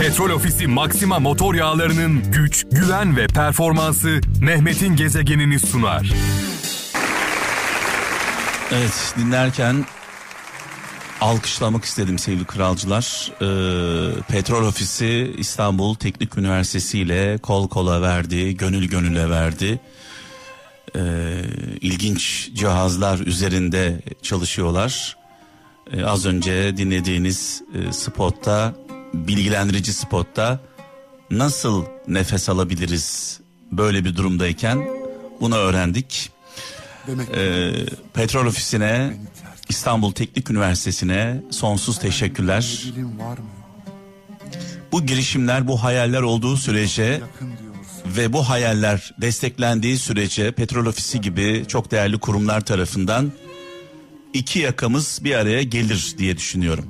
Petrol Ofisi Maxima motor yağlarının güç, güven ve performansı Mehmet'in gezegenini sunar. Evet dinlerken alkışlamak istedim sevgili kralcılar. Ee, Petrol Ofisi İstanbul Teknik Üniversitesi ile kol kola verdi, gönül gönüle verdi. Ee, ilginç cihazlar üzerinde çalışıyorlar. Ee, az önce dinlediğiniz e, spotta, bilgilendirici spotta nasıl nefes alabiliriz böyle bir durumdayken bunu öğrendik. Ee, Petrol Ofisi'ne, İstanbul Teknik Üniversitesi'ne sonsuz teşekkürler. Bu girişimler, bu hayaller olduğu sürece ve bu hayaller desteklendiği sürece Petrol Ofisi gibi çok değerli kurumlar tarafından iki yakamız bir araya gelir diye düşünüyorum.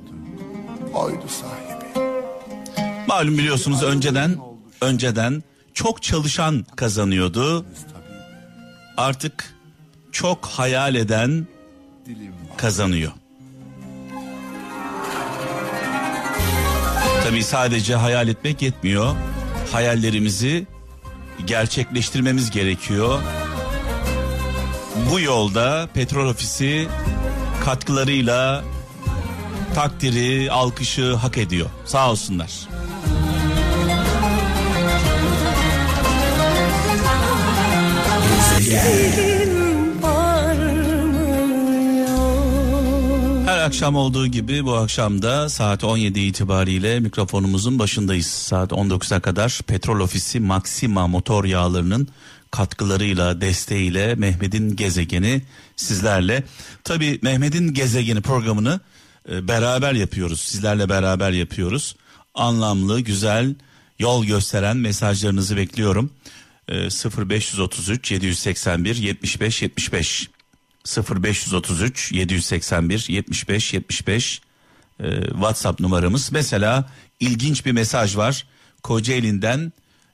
Oydu sahibi. Malum biliyorsunuz önceden önceden çok çalışan kazanıyordu. Artık çok hayal eden kazanıyor. Tabii sadece hayal etmek yetmiyor. Hayallerimizi gerçekleştirmemiz gerekiyor. Bu yolda Petrol Ofisi katkılarıyla takdiri, alkışı hak ediyor. Sağ olsunlar. Her akşam olduğu gibi bu akşam da saat 17 itibariyle mikrofonumuzun başındayız. Saat 19'a kadar Petrol Ofisi Maxima motor yağlarının katkılarıyla, desteğiyle Mehmet'in gezegeni sizlerle. Tabii Mehmet'in gezegeni programını e, beraber yapıyoruz. Sizlerle beraber yapıyoruz. Anlamlı, güzel, yol gösteren mesajlarınızı bekliyorum. E, 0533 781 75 75 0533 781 75 75 e, WhatsApp numaramız. Mesela ilginç bir mesaj var. Kocaeli'nden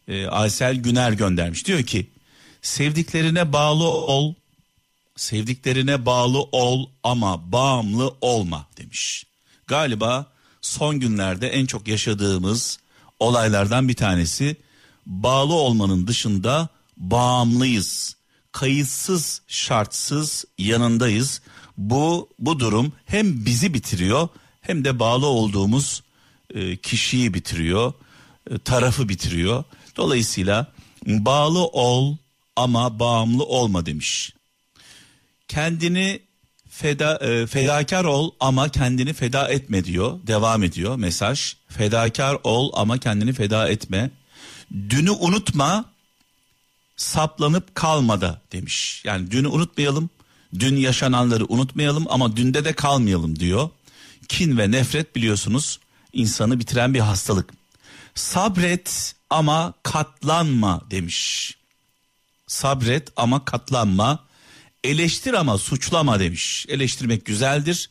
e, Aysel Güner göndermiş. Diyor ki sevdiklerine bağlı ol, sevdiklerine bağlı ol ama bağımlı olma demiş. Galiba son günlerde en çok yaşadığımız olaylardan bir tanesi bağlı olmanın dışında bağımlıyız. Kayıtsız, şartsız yanındayız. Bu bu durum hem bizi bitiriyor hem de bağlı olduğumuz e, kişiyi bitiriyor, e, tarafı bitiriyor. Dolayısıyla bağlı ol ama bağımlı olma demiş. Kendini feda e, fedakar ol ama kendini feda etme diyor. Devam ediyor mesaj. Fedakar ol ama kendini feda etme. Dünü unutma, saplanıp kalmada demiş. Yani dünü unutmayalım, dün yaşananları unutmayalım ama dünde de kalmayalım diyor. Kin ve nefret biliyorsunuz insanı bitiren bir hastalık. Sabret ama katlanma demiş. Sabret ama katlanma. Eleştir ama suçlama demiş. Eleştirmek güzeldir.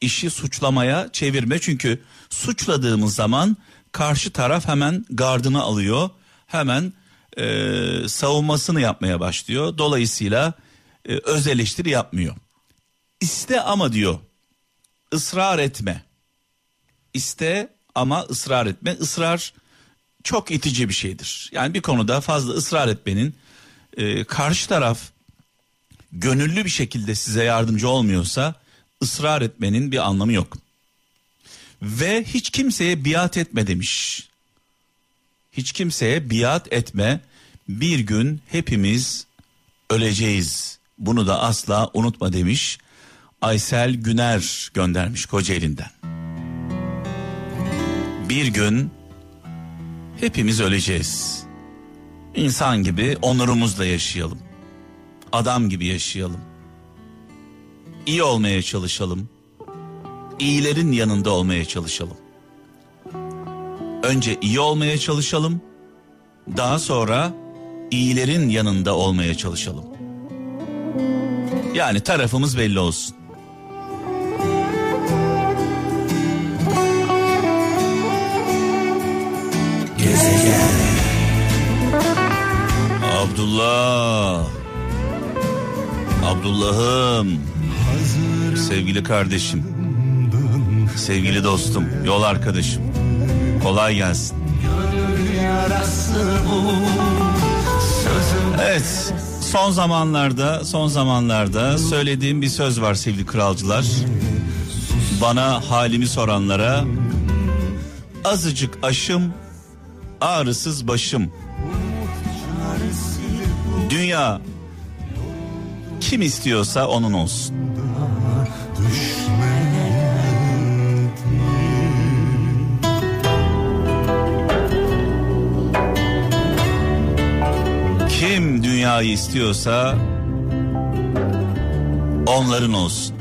İşi suçlamaya çevirme çünkü suçladığımız zaman karşı taraf hemen gardını alıyor. Hemen e, savunmasını yapmaya başlıyor. Dolayısıyla e, öz eleştiri yapmıyor. İste ama diyor ısrar etme. İste ama ısrar etme. Israr çok itici bir şeydir. Yani bir konuda fazla ısrar etmenin e, karşı taraf gönüllü bir şekilde size yardımcı olmuyorsa ısrar etmenin bir anlamı yok. Ve hiç kimseye biat etme demiş. Hiç kimseye biat etme. Bir gün hepimiz öleceğiz. Bunu da asla unutma demiş. Aysel Güner göndermiş Kocaeli'nden. Bir gün hepimiz öleceğiz. İnsan gibi onurumuzla yaşayalım. Adam gibi yaşayalım. İyi olmaya çalışalım. İyilerin yanında olmaya çalışalım. Önce iyi olmaya çalışalım. Daha sonra iyilerin yanında olmaya çalışalım. Yani tarafımız belli olsun. Abdullah. Abdullah'ım. Sevgili kardeşim. Sevgili dostum, yol arkadaşım. Kolay gelsin. Evet son zamanlarda son zamanlarda söylediğim bir söz var sevgili kralcılar. Bana halimi soranlara azıcık aşım ağrısız başım. Dünya kim istiyorsa onun olsun. Kim dünyayı istiyorsa onların olsun.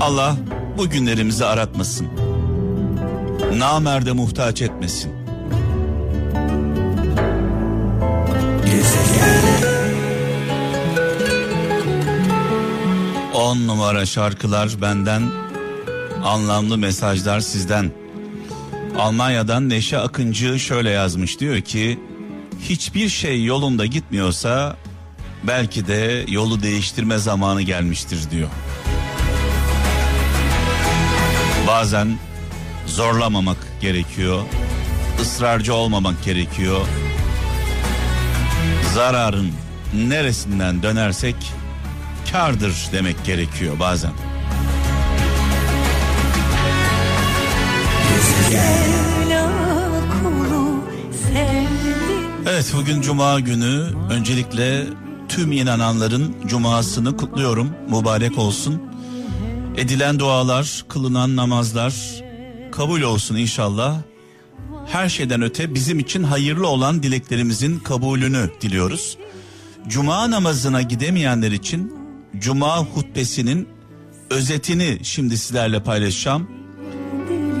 Allah bu günlerimizi aratmasın. Namerde muhtaç etmesin. On numara şarkılar benden, anlamlı mesajlar sizden. Almanya'dan Neşe Akıncı şöyle yazmış diyor ki hiçbir şey yolunda gitmiyorsa belki de yolu değiştirme zamanı gelmiştir diyor. Bazen zorlamamak gerekiyor. ısrarcı olmamak gerekiyor. Zararın neresinden dönersek kardır demek gerekiyor bazen. Evet bugün cuma günü öncelikle tüm inananların cumasını kutluyorum. Mübarek olsun. Edilen dualar, kılınan namazlar kabul olsun inşallah. Her şeyden öte bizim için hayırlı olan dileklerimizin kabulünü diliyoruz. Cuma namazına gidemeyenler için cuma hutbesinin özetini şimdi sizlerle paylaşacağım.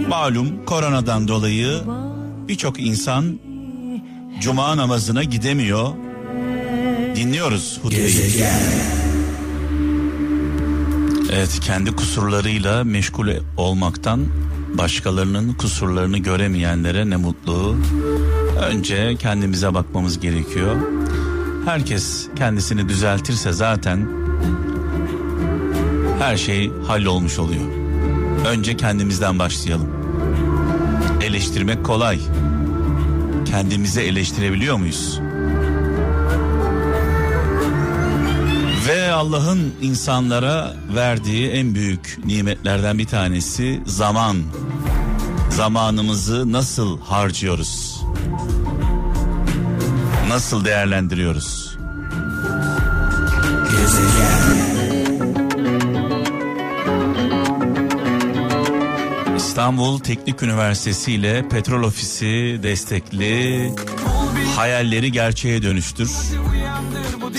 Malum koronadan dolayı birçok insan cuma namazına gidemiyor. Dinliyoruz hutbeyi. Evet kendi kusurlarıyla meşgul olmaktan başkalarının kusurlarını göremeyenlere ne mutlu. Önce kendimize bakmamız gerekiyor. Herkes kendisini düzeltirse zaten her şey hallolmuş oluyor. Önce kendimizden başlayalım. Eleştirmek kolay. Kendimizi eleştirebiliyor muyuz? Ve Allah'ın insanlara verdiği en büyük nimetlerden bir tanesi zaman. Zamanımızı nasıl harcıyoruz? Nasıl değerlendiriyoruz? İstanbul Teknik Üniversitesi ile Petrol Ofisi destekli hayalleri gerçeğe dönüştür.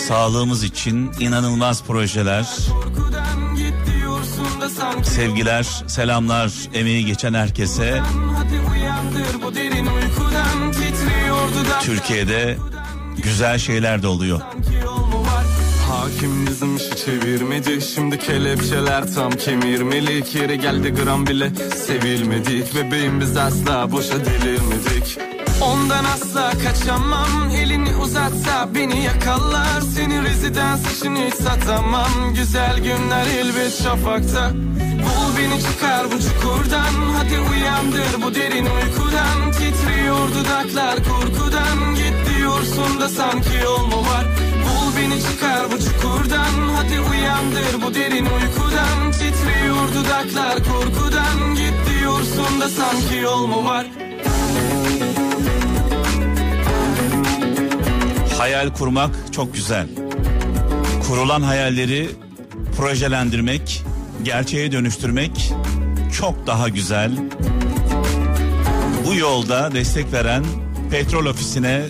Sağlığımız için inanılmaz projeler. Sevgiler, selamlar, emeği geçen herkese. Türkiye'de güzel şeyler de oluyor. Hakim bizim işi çevirmedi. Şimdi kelepçeler tam kemirmelik Yeri geldi gram bile sevilmedik. Bebeğim biz asla boşa delirmedik. Ondan asla kaçamam. Elini uzatsa beni yakalar Seni rezidans için hiç satamam. Güzel günler elbet şafakta. Bul beni çıkar bu çukurdan. Hadi uyandır bu derin uykudan. Titriyor dudaklar korkudan. Git diyorsun da sanki yol mu var beni çıkar bu çukurdan Hadi uyandır bu derin uykudan Titriyor dudaklar korkudan Git diyorsun da sanki yol mu var Hayal kurmak çok güzel. Kurulan hayalleri projelendirmek, gerçeğe dönüştürmek çok daha güzel. Bu yolda destek veren Petrol Ofisi'ne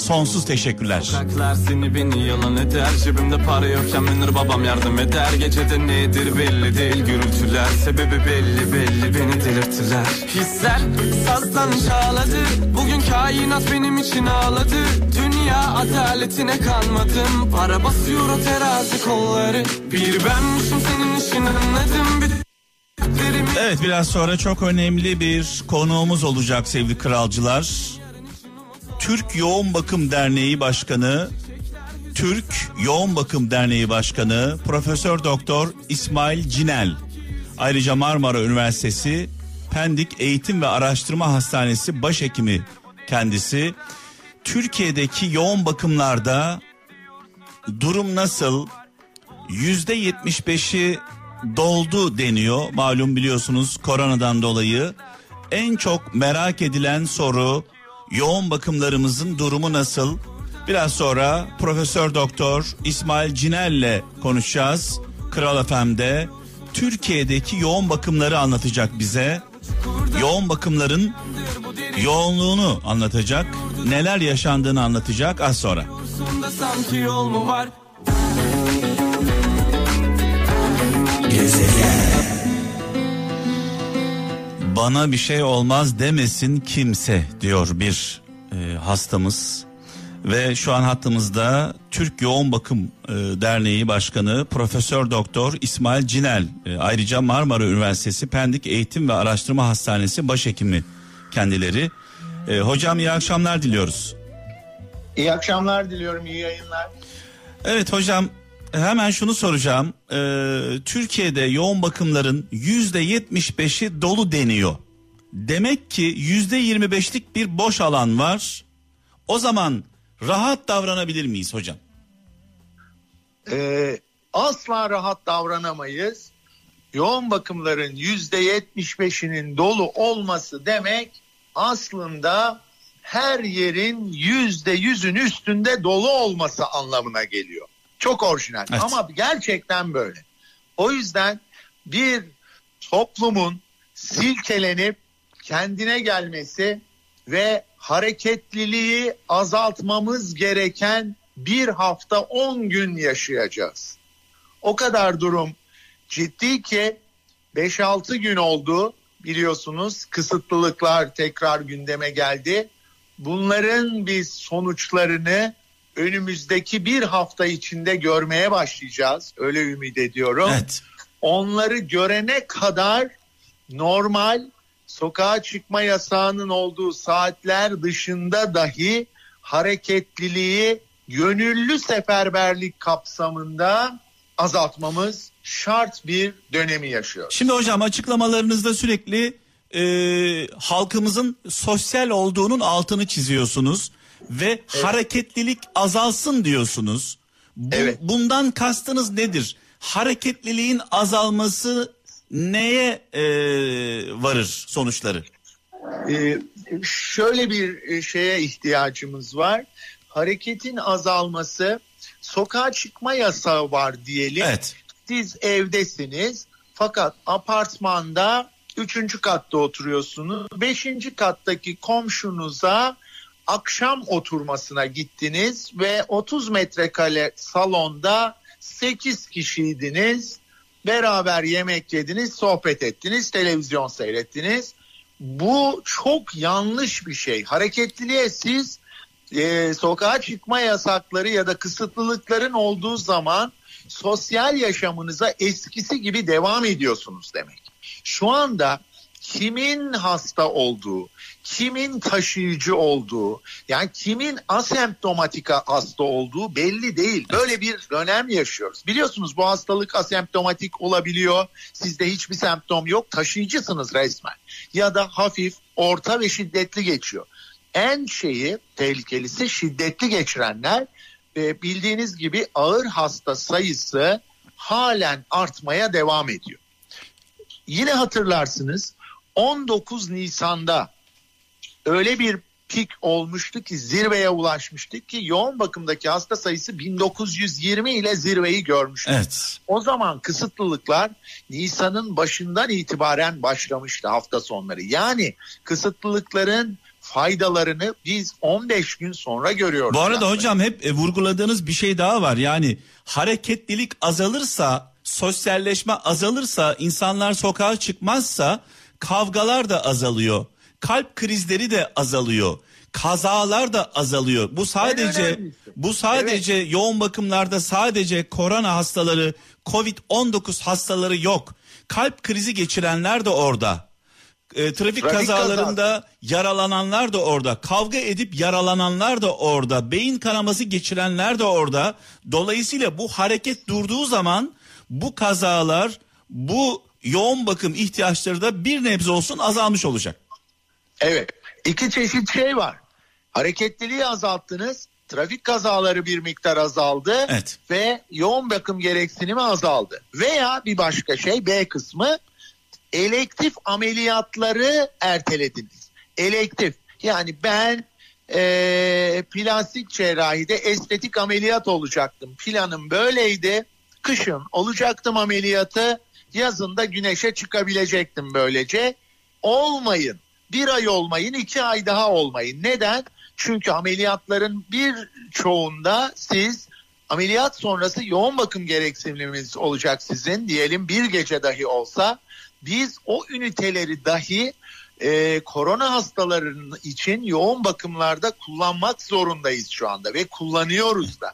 sonsuz teşekkürler. Sokaklar seni beni yalan eder. Cebimde para yokken menir babam yardım eder. Gecede nedir belli değil. Gürültüler Sebebi belli belli beni delirttiler. Hisler sazdan çağladı. Bugün kainat benim için ağladı. Dünya adaletine kanmadım. Para basıyor o terazi kolları. Bir benmişim senin işin anladım. Bir Evet biraz sonra çok önemli bir konuğumuz olacak sevgili kralcılar. Türk Yoğun Bakım Derneği Başkanı Türk Yoğun Bakım Derneği Başkanı Profesör Doktor İsmail Cinel. Ayrıca Marmara Üniversitesi Pendik Eğitim ve Araştırma Hastanesi başhekimi kendisi. Türkiye'deki yoğun bakımlarda durum nasıl? Yüzde yetmiş beşi doldu deniyor. Malum biliyorsunuz koronadan dolayı. En çok merak edilen soru yoğun bakımlarımızın durumu nasıl? Biraz sonra Profesör Doktor İsmail Cinel'le konuşacağız. Kral FM'de Türkiye'deki yoğun bakımları anlatacak bize. Yoğun bakımların yoğunluğunu anlatacak. Neler yaşandığını anlatacak az sonra. var? Bana bir şey olmaz demesin kimse diyor bir e, hastamız. Ve şu an hattımızda Türk Yoğun Bakım e, Derneği Başkanı Profesör Doktor İsmail Cinel. E, ayrıca Marmara Üniversitesi Pendik Eğitim ve Araştırma Hastanesi başhekimi kendileri. E, hocam iyi akşamlar diliyoruz. İyi akşamlar diliyorum, iyi yayınlar. Evet hocam hemen şunu soracağım. Ee, Türkiye'de yoğun bakımların yüzde yetmiş beşi dolu deniyor. Demek ki yüzde yirmi beşlik bir boş alan var. O zaman rahat davranabilir miyiz hocam? Ee, asla rahat davranamayız. Yoğun bakımların yüzde yetmiş beşinin dolu olması demek aslında her yerin yüzde yüzün üstünde dolu olması anlamına geliyor. Çok orijinal Evet. ama gerçekten böyle. O yüzden bir toplumun silkelenip kendine gelmesi ve hareketliliği azaltmamız gereken bir hafta 10 gün yaşayacağız. O kadar durum ciddi ki 5-6 gün oldu biliyorsunuz kısıtlılıklar tekrar gündeme geldi. Bunların biz sonuçlarını önümüzdeki bir hafta içinde görmeye başlayacağız. Öyle ümit ediyorum. Evet. Onları görene kadar normal sokağa çıkma yasağının olduğu saatler dışında dahi hareketliliği gönüllü seferberlik kapsamında azaltmamız şart bir dönemi yaşıyor. Şimdi hocam açıklamalarınızda sürekli e, halkımızın sosyal olduğunun altını çiziyorsunuz ve hareketlilik azalsın diyorsunuz. Bu, Evet. Bundan kastınız nedir? Hareketliliğin azalması neye e, varır sonuçları? Ee, şöyle bir e, şeye ihtiyacımız var. Hareketin azalması, sokağa çıkma yasağı var diyelim. Evet. Siz evdesiniz fakat apartmanda üçüncü katta oturuyorsunuz. Beşinci kattaki komşunuza akşam oturmasına gittiniz ve 30 metrekare salonda 8 kişiydiniz. Beraber yemek yediniz, sohbet ettiniz, televizyon seyrettiniz. Bu çok yanlış bir şey. Hareketliliğe siz e, sokağa çıkma yasakları ya da kısıtlılıkların olduğu zaman sosyal yaşamınıza eskisi gibi devam ediyorsunuz demek. Şu anda kimin hasta olduğu, kimin taşıyıcı olduğu, yani kimin asemptomatik hasta olduğu belli değil. Böyle bir dönem yaşıyoruz. Biliyorsunuz bu hastalık asemptomatik olabiliyor. Sizde hiçbir semptom yok. Taşıyıcısınız resmen. Ya da hafif, orta ve şiddetli geçiyor. En şeyi tehlikelisi şiddetli geçirenler ve bildiğiniz gibi ağır hasta sayısı halen artmaya devam ediyor. Yine hatırlarsınız 19 Nisan'da öyle bir pik olmuştu ki zirveye ulaşmıştık ki yoğun bakımdaki hasta sayısı 1920 ile zirveyi görmüştü. Evet. O zaman kısıtlılıklar Nisan'ın başından itibaren başlamıştı hafta sonları. Yani kısıtlılıkların faydalarını biz 15 gün sonra görüyoruz. Bu arada Yani. hocam hep e, vurguladığınız bir şey daha var. Yani hareketlilik azalırsa, sosyalleşme azalırsa, insanlar sokağa çıkmazsa kavgalar da azalıyor. Kalp krizleri de azalıyor. Kazalar da azalıyor. Bu sadece bu sadece yoğun bakımlarda sadece korona hastaları, Covid-19 hastaları yok. Kalp krizi geçirenler de orada. E, trafik, Trafik kazalarında yaralananlar da orada. Kavga edip yaralananlar da orada. Beyin kanaması geçirenler de orada. Dolayısıyla bu hareket durduğu zaman bu kazalar, bu yoğun bakım ihtiyaçları da bir nebze olsun azalmış olacak. Evet. İki çeşit şey var. Hareketliliği azalttınız. Trafik kazaları bir miktar azaldı. Evet. Ve yoğun bakım gereksinimi azaldı. Veya bir başka şey B kısmı elektif ameliyatları ertelediniz. Elektif. Yani ben eee, plastik cerrahide estetik ameliyat olacaktım. Planım böyleydi. Kışın olacaktım ameliyatı. Yazında güneşe çıkabilecektim böylece. Olmayın. Bir ay olmayın, iki ay daha olmayın. Neden? Çünkü ameliyatların bir çoğunda siz ameliyat sonrası yoğun bakım gereksiniminiz olacak sizin. Diyelim bir gece dahi olsa biz o üniteleri dahi e, korona hastalarının için yoğun bakımlarda kullanmak zorundayız şu anda ve kullanıyoruz da.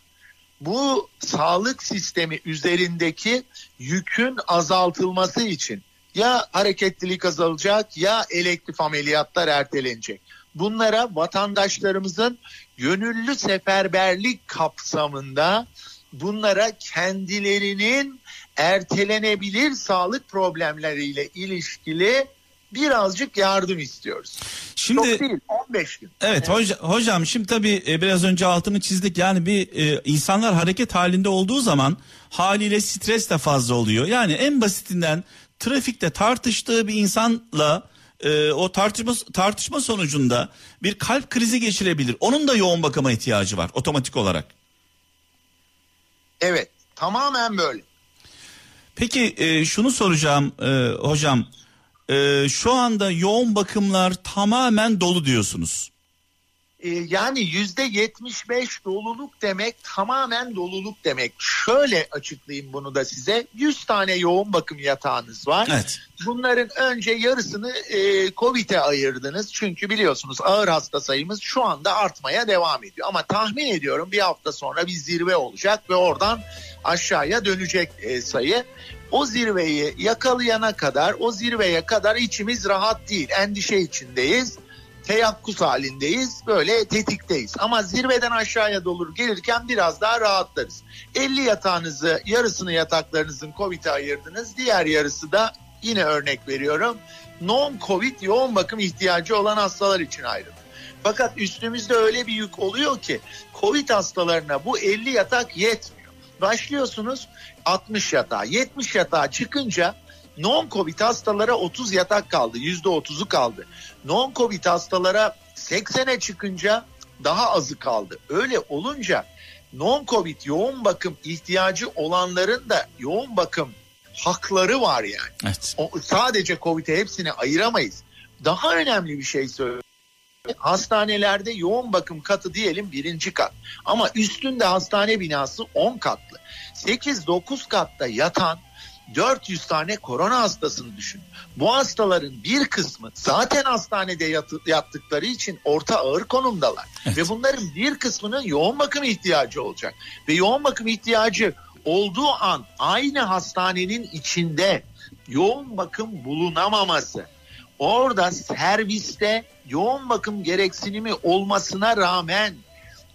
Bu sağlık sistemi üzerindeki yükün azaltılması için ya hareketlilik azalacak ya elektif ameliyatlar ertelenecek. Bunlara vatandaşlarımızın gönüllü seferberlik kapsamında bunlara kendilerinin ertelenebilir sağlık problemleriyle ilişkili birazcık yardım istiyoruz. Şimdi Çok değil 15 gün. Evet hoca- hocam şimdi tabii e, biraz önce altını çizdik yani bir e, insanlar hareket halinde olduğu zaman haliyle stres de fazla oluyor. Yani en basitinden trafikte tartıştığı bir insanla e, o tartışma tartışma sonucunda bir kalp krizi geçirebilir. Onun da yoğun bakıma ihtiyacı var otomatik olarak. Evet tamamen böyle. Peki e, şunu soracağım e, hocam. E, şu anda yoğun bakımlar tamamen dolu diyorsunuz. Ee, yani yüzde 75 doluluk demek tamamen doluluk demek. Şöyle açıklayayım bunu da size. 100 tane yoğun bakım yatağınız var. Evet. Bunların önce yarısını e, Covid'e ayırdınız. Çünkü biliyorsunuz ağır hasta sayımız şu anda artmaya devam ediyor. Ama tahmin ediyorum bir hafta sonra bir zirve olacak ve oradan aşağıya dönecek e, sayı. O zirveyi yakalayana kadar o zirveye kadar içimiz rahat değil. Endişe içindeyiz teyakkuz halindeyiz. Böyle tetikteyiz. Ama zirveden aşağıya doğru gelirken biraz daha rahatlarız. 50 yatağınızı, yarısını yataklarınızın Covid'e ayırdınız. Diğer yarısı da yine örnek veriyorum. Non-Covid yoğun bakım ihtiyacı olan hastalar için ayrıldı. Fakat üstümüzde öyle bir yük oluyor ki Covid hastalarına bu 50 yatak yetmiyor. Başlıyorsunuz 60 yatağa, 70 yatağa çıkınca non-Covid hastalara 30 yatak kaldı. %30'u kaldı. Non-Covid hastalara 80'e çıkınca daha azı kaldı. Öyle olunca non-Covid yoğun bakım ihtiyacı olanların da yoğun bakım hakları var yani. Evet. O, sadece Covid'e hepsini ayıramayız. Daha önemli bir şey söyleyeyim. Hastanelerde yoğun bakım katı diyelim birinci kat. Ama üstünde hastane binası 10 katlı. 8-9 katta yatan 400 tane korona hastasını düşün. Bu hastaların bir kısmı zaten hastanede yatı- yattıkları için orta ağır konumdalar. Evet. Ve bunların bir kısmının yoğun bakım ihtiyacı olacak. Ve yoğun bakım ihtiyacı olduğu an aynı hastanenin içinde yoğun bakım bulunamaması. Orada serviste yoğun bakım gereksinimi olmasına rağmen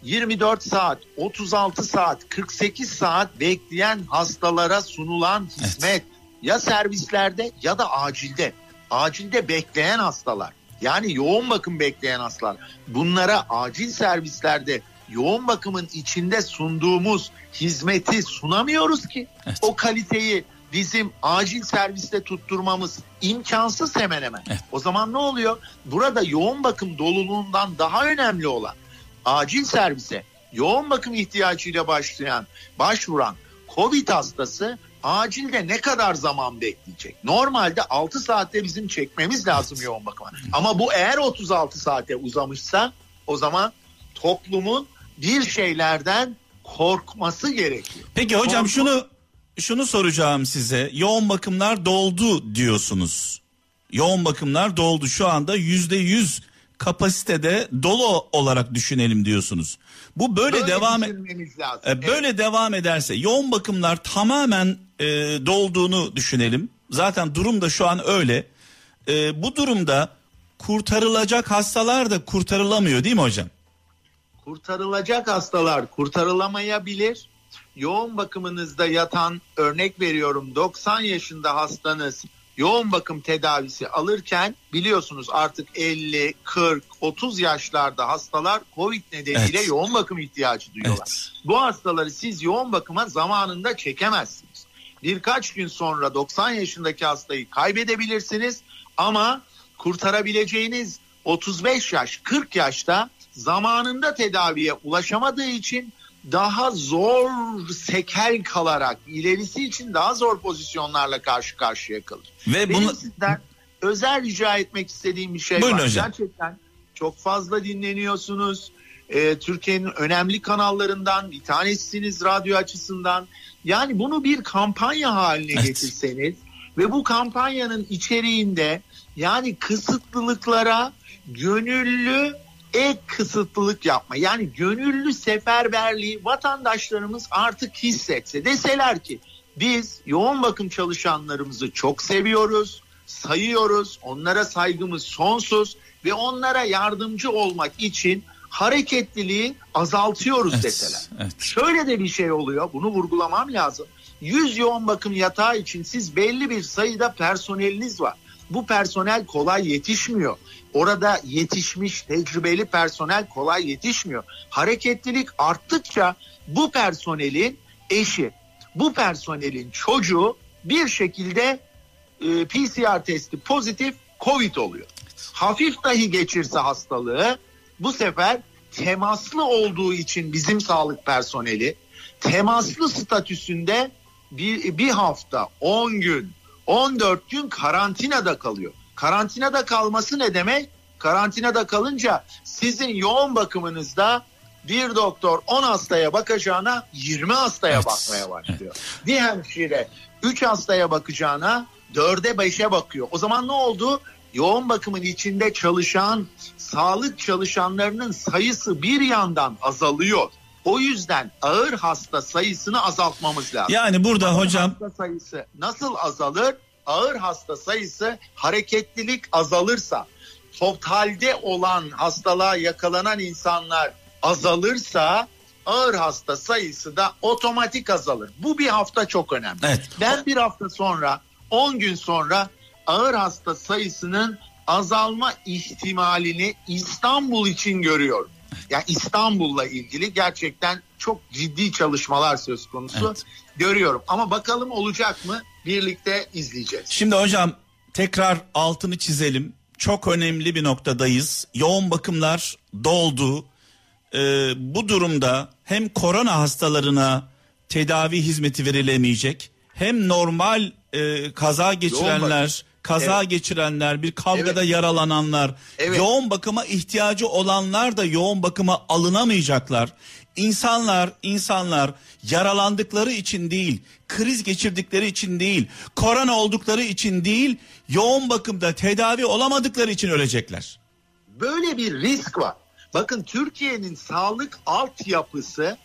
24 saat, 36 saat, 48 saat bekleyen hastalara sunulan hizmet ya servislerde ya da acilde. Acilde bekleyen hastalar. Yani yoğun bakım bekleyen hastalar. Bunlara acil servislerde yoğun bakımın içinde sunduğumuz hizmeti sunamıyoruz ki. Evet. O kaliteyi bizim acil serviste tutturmamız imkansız hemen hemen. Evet. O zaman ne oluyor? Burada yoğun bakım doluluğundan daha önemli olan acil servise yoğun bakım ihtiyacıyla başlayan, başvuran Covid hastası acilde ne kadar zaman bekleyecek? Normalde 6 saatte bizim çekmemiz lazım yoğun bakıma. Ama bu eğer 36 saate uzamışsa o zaman toplumun bir şeylerden korkması gerekiyor. Peki hocam Korku- şunu şunu soracağım size. Yoğun bakımlar doldu diyorsunuz. Yoğun bakımlar doldu. Şu anda yüzde yüz kapasitede dolu olarak düşünelim diyorsunuz. Bu böyle, Böyle devam e- e, böyle devam ederse yoğun bakımlar tamamen e, dolduğunu düşünelim. Zaten durum da şu an öyle. E, bu durumda kurtarılacak hastalar da kurtarılamıyor değil mi hocam? kurtarılacak hastalar kurtarılamayabilir. Yoğun bakımınızda yatan örnek veriyorum 90 yaşında hastanız yoğun bakım tedavisi alırken biliyorsunuz artık 50, 40, 30 yaşlarda hastalar Covid nedeniyle Evet. yoğun bakım ihtiyacı duyuyorlar. Evet. Bu hastaları siz yoğun bakıma zamanında çekemezsiniz. Birkaç gün sonra 90 yaşındaki hastayı kaybedebilirsiniz ama kurtarabileceğiniz 35 yaş 40 yaşta zamanında tedaviye ulaşamadığı için daha zor sekel kalarak ilerisi için daha zor pozisyonlarla karşı karşıya kalır. Ve Benim bunu sizden özel rica etmek istediğim bir şey Buyurun var. hocam. Gerçekten çok fazla dinleniyorsunuz. Ee, Türkiye'nin önemli kanallarından bir tanesiniz radyo açısından. Yani bunu bir kampanya haline Evet. getirseniz ve bu kampanyanın içeriğinde yani kısıtlılıklara gönüllü ek kısıtlılık yapma. Yani gönüllü seferberliği vatandaşlarımız artık hissetse. Deseler ki biz yoğun bakım çalışanlarımızı çok seviyoruz, sayıyoruz, onlara saygımız sonsuz ve onlara yardımcı olmak için hareketliliği azaltıyoruz evet, deseler. evet. Şöyle de bir şey oluyor. Bunu vurgulamam lazım. 100 yoğun bakım yatağı için siz belli bir sayıda personeliniz var. Bu personel kolay yetişmiyor. Orada yetişmiş tecrübeli personel kolay yetişmiyor. Hareketlilik arttıkça bu personelin eşi, bu personelin çocuğu bir şekilde e, PCR testi pozitif Covid oluyor. Hafif dahi geçirse hastalığı bu sefer temaslı olduğu için bizim sağlık personeli temaslı statüsünde bir, bir hafta 10 gün 14 gün karantinada kalıyor. Karantinada kalması ne demek? Karantinada kalınca sizin yoğun bakımınızda bir doktor 10 hastaya bakacağına 20 hastaya Evet, bakmaya başlıyor. Bir hemşire 3 hastaya bakacağına 4'e 5'e bakıyor. O zaman ne oldu? Yoğun bakımın içinde çalışan sağlık çalışanlarının sayısı bir yandan azalıyor. O yüzden ağır hasta sayısını azaltmamız lazım. Yani burada Ağır hocam hasta sayısı nasıl azalır? Ağır hasta sayısı hareketlilik azalırsa, totalde olan hastalığa yakalanan insanlar azalırsa ağır hasta sayısı da otomatik azalır. Bu bir hafta çok önemli. Evet. Ben bir hafta sonra 10 gün sonra ağır hasta sayısının azalma ihtimalini İstanbul için görüyorum. Yani İstanbul'la ilgili gerçekten çok ciddi çalışmalar söz konusu Evet. görüyorum. Ama bakalım olacak mı? Birlikte izleyeceğiz. Şimdi hocam tekrar altını çizelim. Çok önemli bir noktadayız. Yoğun bakımlar doldu. Ee, bu durumda hem korona hastalarına tedavi hizmeti verilemeyecek hem normal e, kaza geçirenler, kaza Evet. geçirenler, bir kavgada Evet. yaralananlar, Evet. yoğun bakıma ihtiyacı olanlar da yoğun bakıma alınamayacaklar. İnsanlar, insanlar yaralandıkları için değil, kriz geçirdikleri için değil, korona oldukları için değil, yoğun bakımda tedavi olamadıkları için ölecekler. Böyle bir risk var. Bakın Türkiye'nin sağlık altyapısı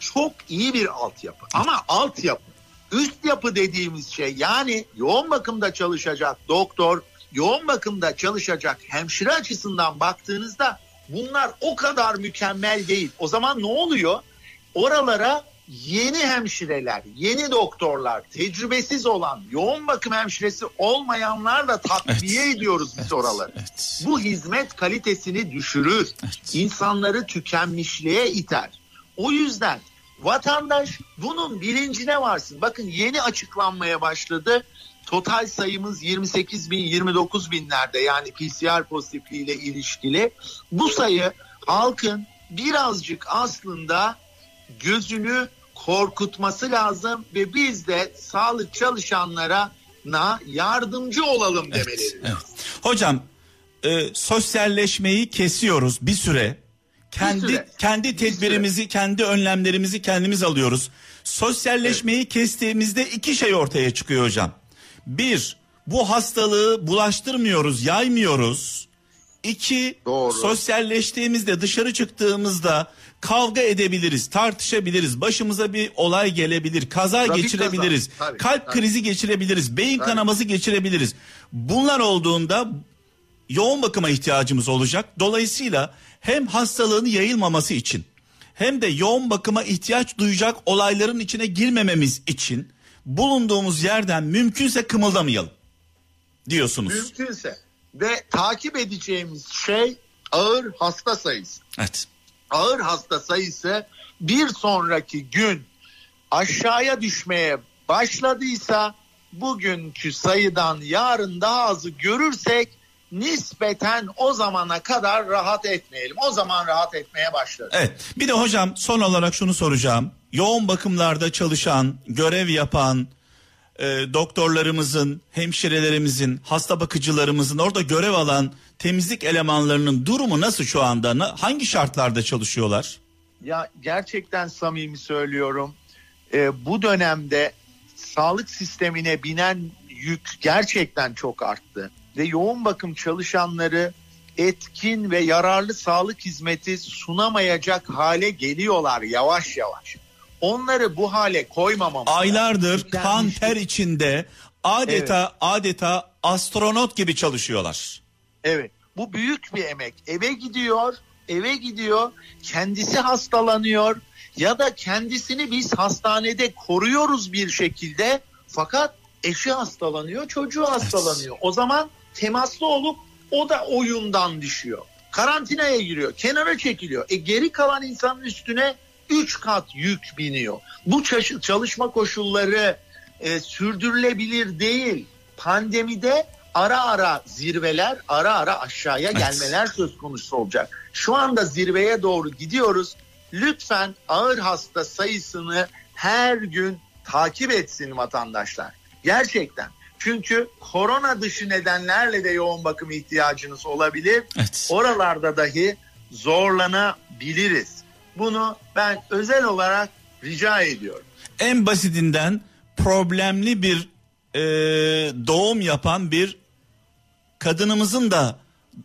çok iyi bir altyapı. Ama altyapı, üst yapı dediğimiz şey yani yoğun bakımda çalışacak doktor, yoğun bakımda çalışacak hemşire açısından baktığınızda bunlar o kadar mükemmel değil. O zaman ne oluyor? Oralara yeni hemşireler, yeni doktorlar, tecrübesiz olan, yoğun bakım hemşiresi olmayanlarla takviye ediyoruz biz oraları. Evet. Bu hizmet kalitesini düşürür. Evet. İnsanları tükenmişliğe iter. O yüzden vatandaş bunun bilincine varsın. Bakın yeni açıklanmaya başladı. Total sayımız 28 bin 29 binlerde yani PCR pozitifliğiyle ilişkili. Bu sayı halkın birazcık aslında gözünü korkutması lazım ve biz de sağlık çalışanlara na yardımcı olalım Evet, demeleri. evet. Hocam e, sosyalleşmeyi kesiyoruz bir süre. Kendi kendi Bir tedbirimizi, kendi önlemlerimizi kendimiz alıyoruz. Sosyalleşmeyi kestiğimizde iki şey ortaya çıkıyor hocam. Bir, bu hastalığı bulaştırmıyoruz, yaymıyoruz. İki, Doğru. sosyalleştiğimizde dışarı çıktığımızda kavga edebiliriz, tartışabiliriz, başımıza bir olay gelebilir, kaza Trafik geçirebiliriz, kazası, tabii, kalp tabii. krizi geçirebiliriz, beyin Tabii. kanaması geçirebiliriz. Bunlar olduğunda yoğun bakıma ihtiyacımız olacak. Dolayısıyla hem hastalığın yayılmaması için hem de yoğun bakıma ihtiyaç duyacak olayların içine girmememiz için bulunduğumuz yerden mümkünse kımıldamayalım. diyorsunuz. Mümkünse. Ve takip edeceğimiz şey ağır hasta sayısı. Evet. Ağır hasta sayısı bir sonraki gün aşağıya düşmeye başladıysa bugünkü sayıdan yarın daha azı görürsek nispeten o zamana kadar rahat etmeyelim. O zaman rahat etmeye başlarız. Evet. Bir de hocam son olarak şunu soracağım. Yoğun bakımlarda çalışan, görev yapan e, doktorlarımızın, hemşirelerimizin, hasta bakıcılarımızın orada görev alan temizlik elemanlarının durumu nasıl şu anda? Hangi şartlarda çalışıyorlar? Ya gerçekten samimi söylüyorum. Ee, bu dönemde sağlık sistemine binen yük gerçekten çok arttı. Ve yoğun bakım çalışanları etkin ve yararlı sağlık hizmeti sunamayacak hale geliyorlar yavaş yavaş. Onları bu hale koymamamız lazım. Aylardır kan Tükenmişlik. ter içinde adeta adeta astronot gibi çalışıyorlar. Evet. Bu büyük bir emek. Eve gidiyor, eve gidiyor, kendisi hastalanıyor ya da kendisini biz hastanede koruyoruz bir şekilde fakat eşi hastalanıyor, çocuğu hastalanıyor. O zaman temaslı olup o da oyundan düşüyor. Karantinaya giriyor, kenara çekiliyor. E geri kalan insanın üstüne 3 kat yük biniyor. Bu çalışma koşulları e, sürdürülebilir değil. Pandemide ara ara zirveler, ara ara aşağıya Evet. gelmeler söz konusu olacak. Şu anda zirveye doğru gidiyoruz. Lütfen ağır hasta sayısını her gün takip etsin vatandaşlar. Gerçekten. Çünkü korona dışı nedenlerle de yoğun bakım ihtiyacınız olabilir. Evet. Oralarda dahi zorlanabiliriz. Bunu ben özel olarak rica ediyorum. En basitinden problemli bir e, doğum yapan bir kadınımızın da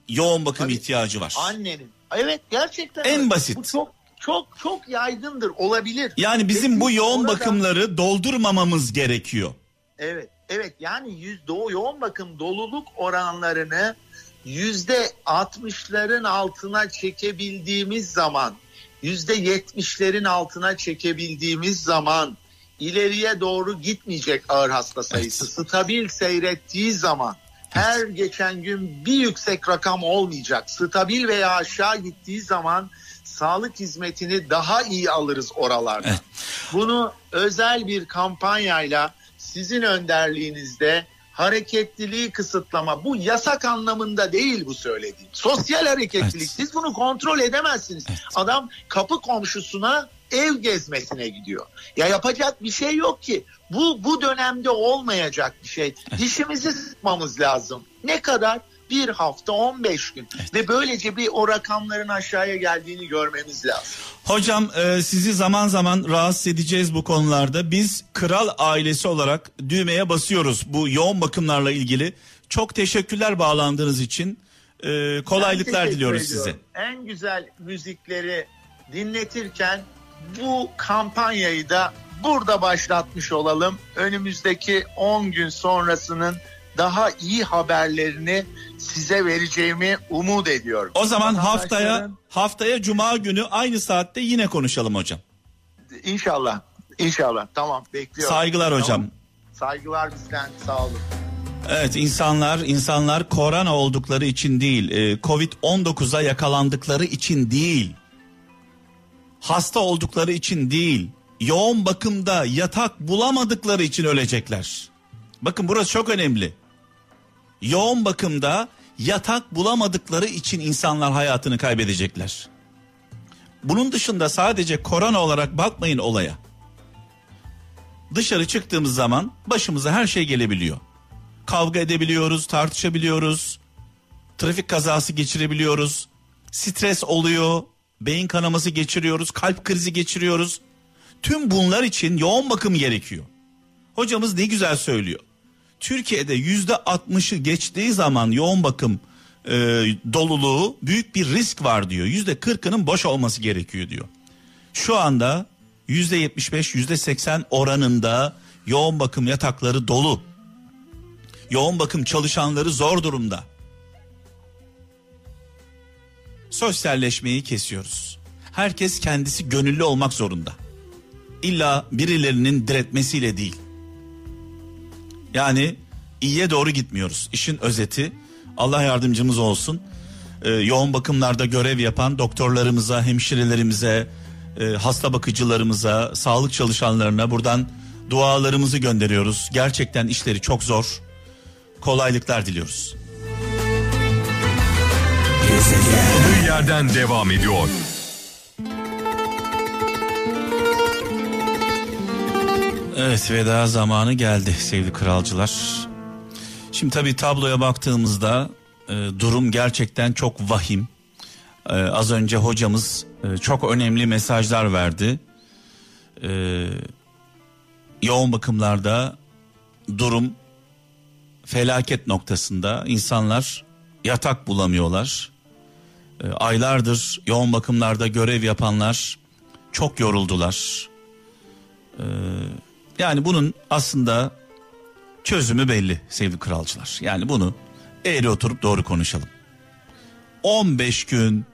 yoğun bakım Tabii. ihtiyacı var. Annenin. Evet gerçekten. En öyle. basit. Bu çok çok çok yaygındır olabilir. Yani bizim bu Peki, yoğun orada- bakımları doldurmamamız gerekiyor. Evet evet yani yüz doğu yoğun bakım doluluk oranlarını yüzde 60'ların altına çekebildiğimiz zaman yüzde 70'lerin altına çekebildiğimiz zaman ileriye doğru gitmeyecek ağır hasta sayısı. Stabil seyrettiği zaman her geçen gün bir yüksek rakam olmayacak. Stabil veya aşağı gittiği zaman sağlık hizmetini daha iyi alırız oralarda. Evet. Bunu özel bir kampanyayla sizin önderliğinizde hareketliliği kısıtlama bu yasak anlamında değil bu söylediğim. Sosyal hareketlilik Evet. siz bunu kontrol edemezsiniz. Adam kapı komşusuna ev gezmesine gidiyor. Ya yapacak bir şey yok ki. Bu bu dönemde olmayacak bir şey. Dişimizi sıkmamız lazım. Ne kadar? Bir hafta 15 gün ve böylece bir o rakamların aşağıya geldiğini görmemiz lazım. Hocam e, sizi zaman zaman rahatsız edeceğiz bu konularda. Biz kral ailesi olarak düğmeye basıyoruz bu yoğun bakımlarla ilgili. Çok teşekkürler bağlandığınız için. E, kolaylıklar diliyoruz ediyorum. size. En güzel müzikleri dinletirken bu kampanyayı da burada başlatmış olalım. Önümüzdeki 10 gün sonrasının daha iyi haberlerini size vereceğimi umut ediyorum. O zaman haftaya haftaya cuma günü aynı saatte yine konuşalım hocam. İnşallah. İnşallah. Tamam bekliyorum. Saygılar Tamam. hocam. Saygılar bizden. Sağ olun. Evet insanlar insanlar korona oldukları için değil, e, Covid-19'a yakalandıkları için değil, hasta oldukları için değil, yoğun bakımda yatak bulamadıkları için ölecekler. Bakın burası çok önemli. Yoğun bakımda yatak bulamadıkları için insanlar hayatını kaybedecekler. Bunun dışında sadece korona olarak bakmayın olaya. Dışarı çıktığımız zaman başımıza her şey gelebiliyor kavga edebiliyoruz, tartışabiliyoruz. Trafik kazası geçirebiliyoruz. Stres oluyor, beyin kanaması geçiriyoruz, kalp krizi geçiriyoruz. Tüm bunlar için yoğun bakım gerekiyor. Hocamız ne güzel söylüyor. Türkiye'de yüzde 60'ı geçtiği zaman yoğun bakım e, doluluğu büyük bir risk var diyor. Yüzde 40'ının boş olması gerekiyor diyor. Şu anda yüzde 75, yüzde 80 oranında yoğun bakım yatakları dolu yoğun bakım çalışanları zor durumda. Sosyalleşmeyi kesiyoruz. Herkes kendisi gönüllü olmak zorunda. İlla birilerinin diretmesiyle değil. Yani iyiye doğru gitmiyoruz. İşin özeti Allah yardımcımız olsun. Ee, yoğun bakımlarda görev yapan doktorlarımıza, hemşirelerimize, e, hasta bakıcılarımıza, sağlık çalışanlarına buradan dualarımızı gönderiyoruz. Gerçekten işleri çok zor. Kolaylıklar diliyoruz. Bir yerden devam ediyor. Evet veda zamanı geldi sevgili kralcılar. Şimdi tabii tabloya baktığımızda e, durum gerçekten çok vahim. E, az önce hocamız e, çok önemli mesajlar verdi. E, yoğun bakımlarda durum felaket noktasında insanlar yatak bulamıyorlar. E, aylardır yoğun bakımlarda görev yapanlar çok yoruldular. E, yani bunun aslında çözümü belli sevgili kralcılar. Yani bunu eğri oturup doğru konuşalım. 15 gün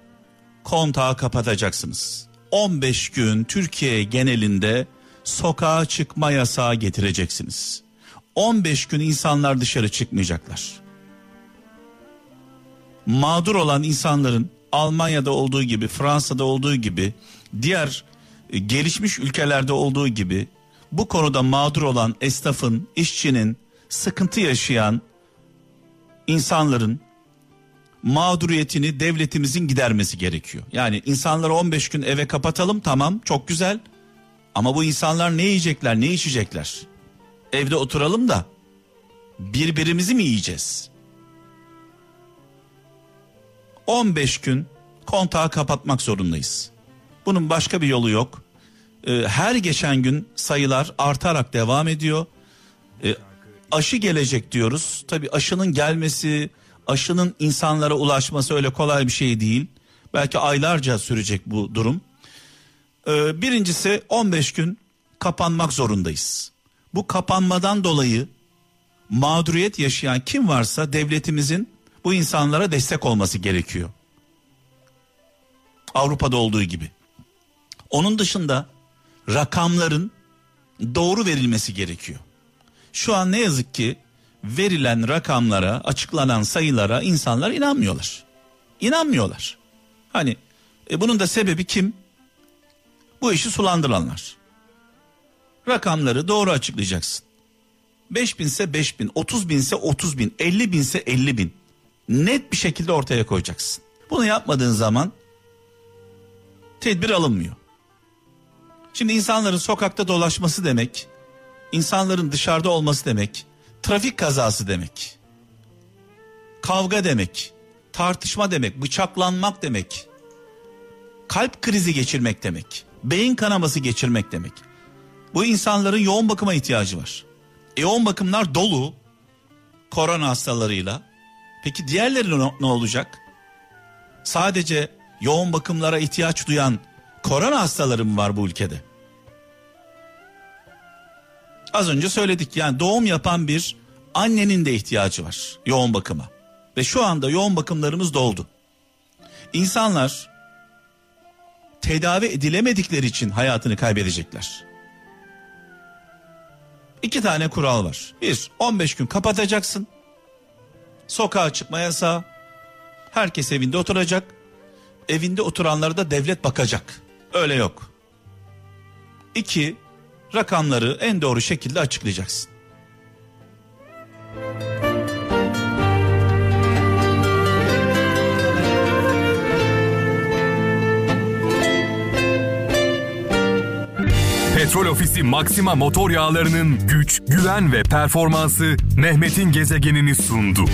kontağı kapatacaksınız. 15 gün Türkiye genelinde sokağa çıkma yasağı getireceksiniz. 15 gün insanlar dışarı çıkmayacaklar. Mağdur olan insanların Almanya'da olduğu gibi, Fransa'da olduğu gibi, diğer gelişmiş ülkelerde olduğu gibi bu konuda mağdur olan esnafın, işçinin, sıkıntı yaşayan insanların mağduriyetini devletimizin gidermesi gerekiyor. Yani insanları 15 gün eve kapatalım tamam çok güzel ama bu insanlar ne yiyecekler ne içecekler? Evde oturalım da birbirimizi mi yiyeceğiz? 15 gün kontağı kapatmak zorundayız. Bunun başka bir yolu yok. Ee, her geçen gün sayılar artarak devam ediyor. Ee, aşı gelecek diyoruz. Tabi aşının gelmesi, aşının insanlara ulaşması öyle kolay bir şey değil. Belki aylarca sürecek bu durum. Ee, birincisi 15 gün kapanmak zorundayız. Bu kapanmadan dolayı mağduriyet yaşayan kim varsa devletimizin bu insanlara destek olması gerekiyor. Avrupa'da olduğu gibi. Onun dışında rakamların doğru verilmesi gerekiyor. Şu an ne yazık ki verilen rakamlara, açıklanan sayılara insanlar inanmıyorlar. İnanmıyorlar. Hani e bunun da sebebi kim? Bu işi sulandıranlar. Rakamları doğru açıklayacaksın. 5 binse 5 bin, 30 binse 30 bin, 50 binse 50 bin. Net bir şekilde ortaya koyacaksın. Bunu yapmadığın zaman tedbir alınmıyor. Şimdi insanların sokakta dolaşması demek, insanların dışarıda olması demek, trafik kazası demek. Kavga demek, tartışma demek, bıçaklanmak demek. Kalp krizi geçirmek demek. Beyin kanaması geçirmek demek. Bu insanların yoğun bakıma ihtiyacı var. E yoğun bakımlar dolu korona hastalarıyla. Peki diğerleri ne olacak? Sadece yoğun bakımlara ihtiyaç duyan korona hastaları mı var bu ülkede? Az önce söyledik yani doğum yapan bir annenin de ihtiyacı var yoğun bakıma. Ve şu anda yoğun bakımlarımız doldu. İnsanlar tedavi edilemedikleri için hayatını kaybedecekler. İki tane kural var. Bir, 15 gün kapatacaksın. Sokağa çıkma yasağı. Herkes evinde oturacak. Evinde oturanlara da devlet bakacak. Öyle yok. İki, rakamları en doğru şekilde açıklayacaksın. Petrol Ofisi Maxima motor yağlarının güç, güven ve performansı Mehmet'in gezegenini sundu.